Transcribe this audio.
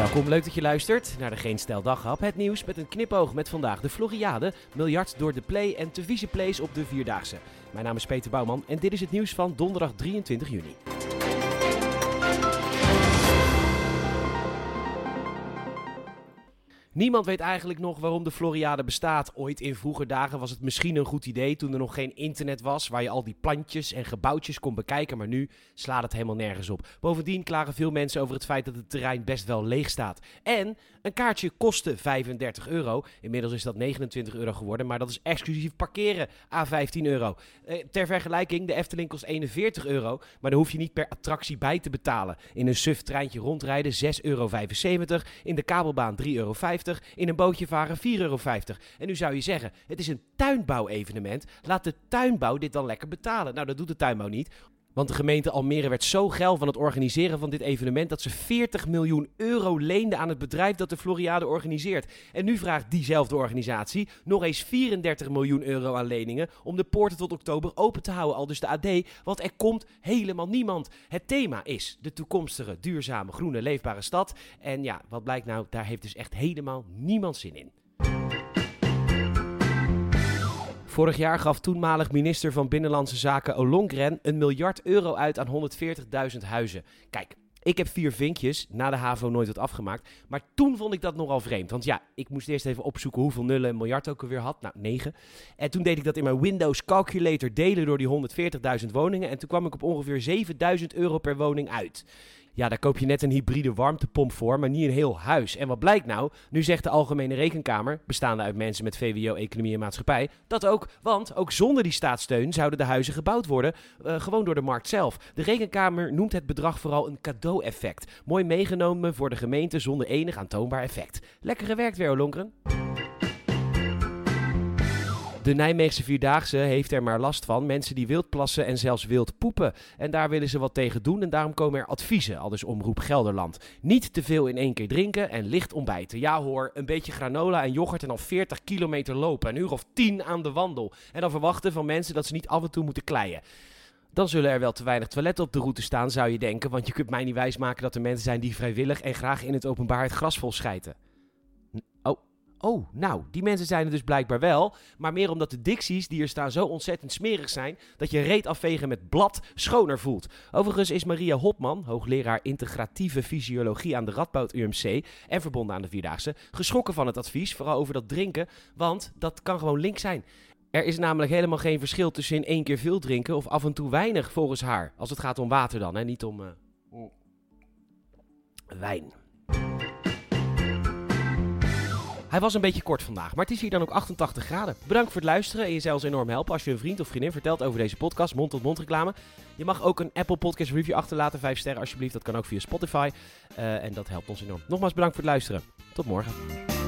Welkom, leuk dat je luistert naar de Geen Stijl Daghap. Het nieuws met een knipoog met vandaag de Floriade, miljard door de play en te vieze plays op de Vierdaagse. Mijn naam is Peter Bouwman en dit is het nieuws van donderdag 23 juni. Niemand weet eigenlijk nog waarom de Floriade bestaat. Ooit in vroeger dagen was het misschien een goed idee toen er nog geen internet was, waar je al die plantjes en gebouwtjes kon bekijken, maar nu slaat het helemaal nergens op. Bovendien klagen veel mensen over het feit dat het terrein best wel leeg staat. En een kaartje kostte 35 euro. Inmiddels is dat 29 euro geworden, maar dat is exclusief parkeren à 15 euro. Eh, ter vergelijking, de Efteling kost 41 euro, maar dan hoef je niet per attractie bij te betalen. In een suf treintje rondrijden 6,75 euro, in de kabelbaan 3,50 euro, in een bootje varen 4,50 euro. En nu zou je zeggen, het is een tuinbouwevenement, laat de tuinbouw dit dan lekker betalen. Nou, dat doet de tuinbouw niet. Want de gemeente Almere werd zo geil van het organiseren van dit evenement dat ze 40 miljoen euro leende aan het bedrijf dat de Floriade organiseert. En nu vraagt diezelfde organisatie nog eens 34 miljoen euro aan leningen om de poorten tot oktober open te houden, al dus de AD, want er komt helemaal niemand. Het thema is de toekomstige duurzame groene leefbare stad. En ja, wat blijkt nou, daar heeft dus echt helemaal niemand zin in. Vorig jaar gaf toenmalig minister van Binnenlandse Zaken Ollongren een miljard euro uit aan 140.000 huizen. Kijk, ik heb vier vinkjes, na de HAVO nooit wat afgemaakt. Maar toen vond ik dat nogal vreemd. Want ja, ik moest eerst even opzoeken hoeveel nullen een miljard ook alweer had. Nou, 9. En toen deed ik dat in mijn Windows Calculator delen door die 140.000 woningen. En toen kwam ik op ongeveer 7.000 euro per woning uit. Ja, daar koop je net een hybride warmtepomp voor, maar niet een heel huis. En wat blijkt nou? Nu zegt de Algemene Rekenkamer, bestaande uit mensen met VWO, Economie en Maatschappij, dat ook. Want ook zonder die staatssteun zouden de huizen gebouwd worden, uh, gewoon door de markt zelf. De Rekenkamer noemt het bedrag vooral een cadeau-effect. Mooi meegenomen voor de gemeente zonder enig aantoonbaar effect. Lekker gewerkt weer, Lonkeren. De Nijmeegse Vierdaagse heeft er maar last van. Mensen die wild plassen en zelfs wild poepen. En daar willen ze wat tegen doen en daarom komen er adviezen, al dus Omroep Gelderland. Niet te veel in één keer drinken en licht ontbijten. Ja hoor, een beetje granola en yoghurt en dan 40 kilometer lopen. Een uur of 10 aan de wandel. En dan verwachten van mensen dat ze niet af en toe moeten kleien. Dan zullen er wel te weinig toiletten op de route staan, zou je denken. Want je kunt mij niet wijsmaken dat er mensen zijn die vrijwillig en graag in het openbaar het gras vol schijten. Oh, Oh, nou, die mensen zijn er dus blijkbaar wel. Maar meer omdat de dicties die er staan zo ontzettend smerig zijn. dat je reet afvegen met blad schoner voelt. Overigens is Maria Hopman, hoogleraar integratieve fysiologie aan de Radboud UMC. en verbonden aan de Vierdaagse. geschrokken van het advies, vooral over dat drinken. Want dat kan gewoon link zijn. Er is namelijk helemaal geen verschil tussen in één keer veel drinken of af en toe weinig volgens haar. Als het gaat om water dan, hè, niet om uh, wijn. Hij was een beetje kort vandaag, maar het is hier dan ook 88 graden. Bedankt voor het luisteren en je zou ons enorm helpen als je een vriend of vriendin vertelt over deze podcast, mond-tot-mond reclame. Je mag ook een Apple Podcast review achterlaten, 5 sterren alsjeblieft, dat kan ook via Spotify. Uh, en dat helpt ons enorm. Nogmaals bedankt voor het luisteren. Tot morgen.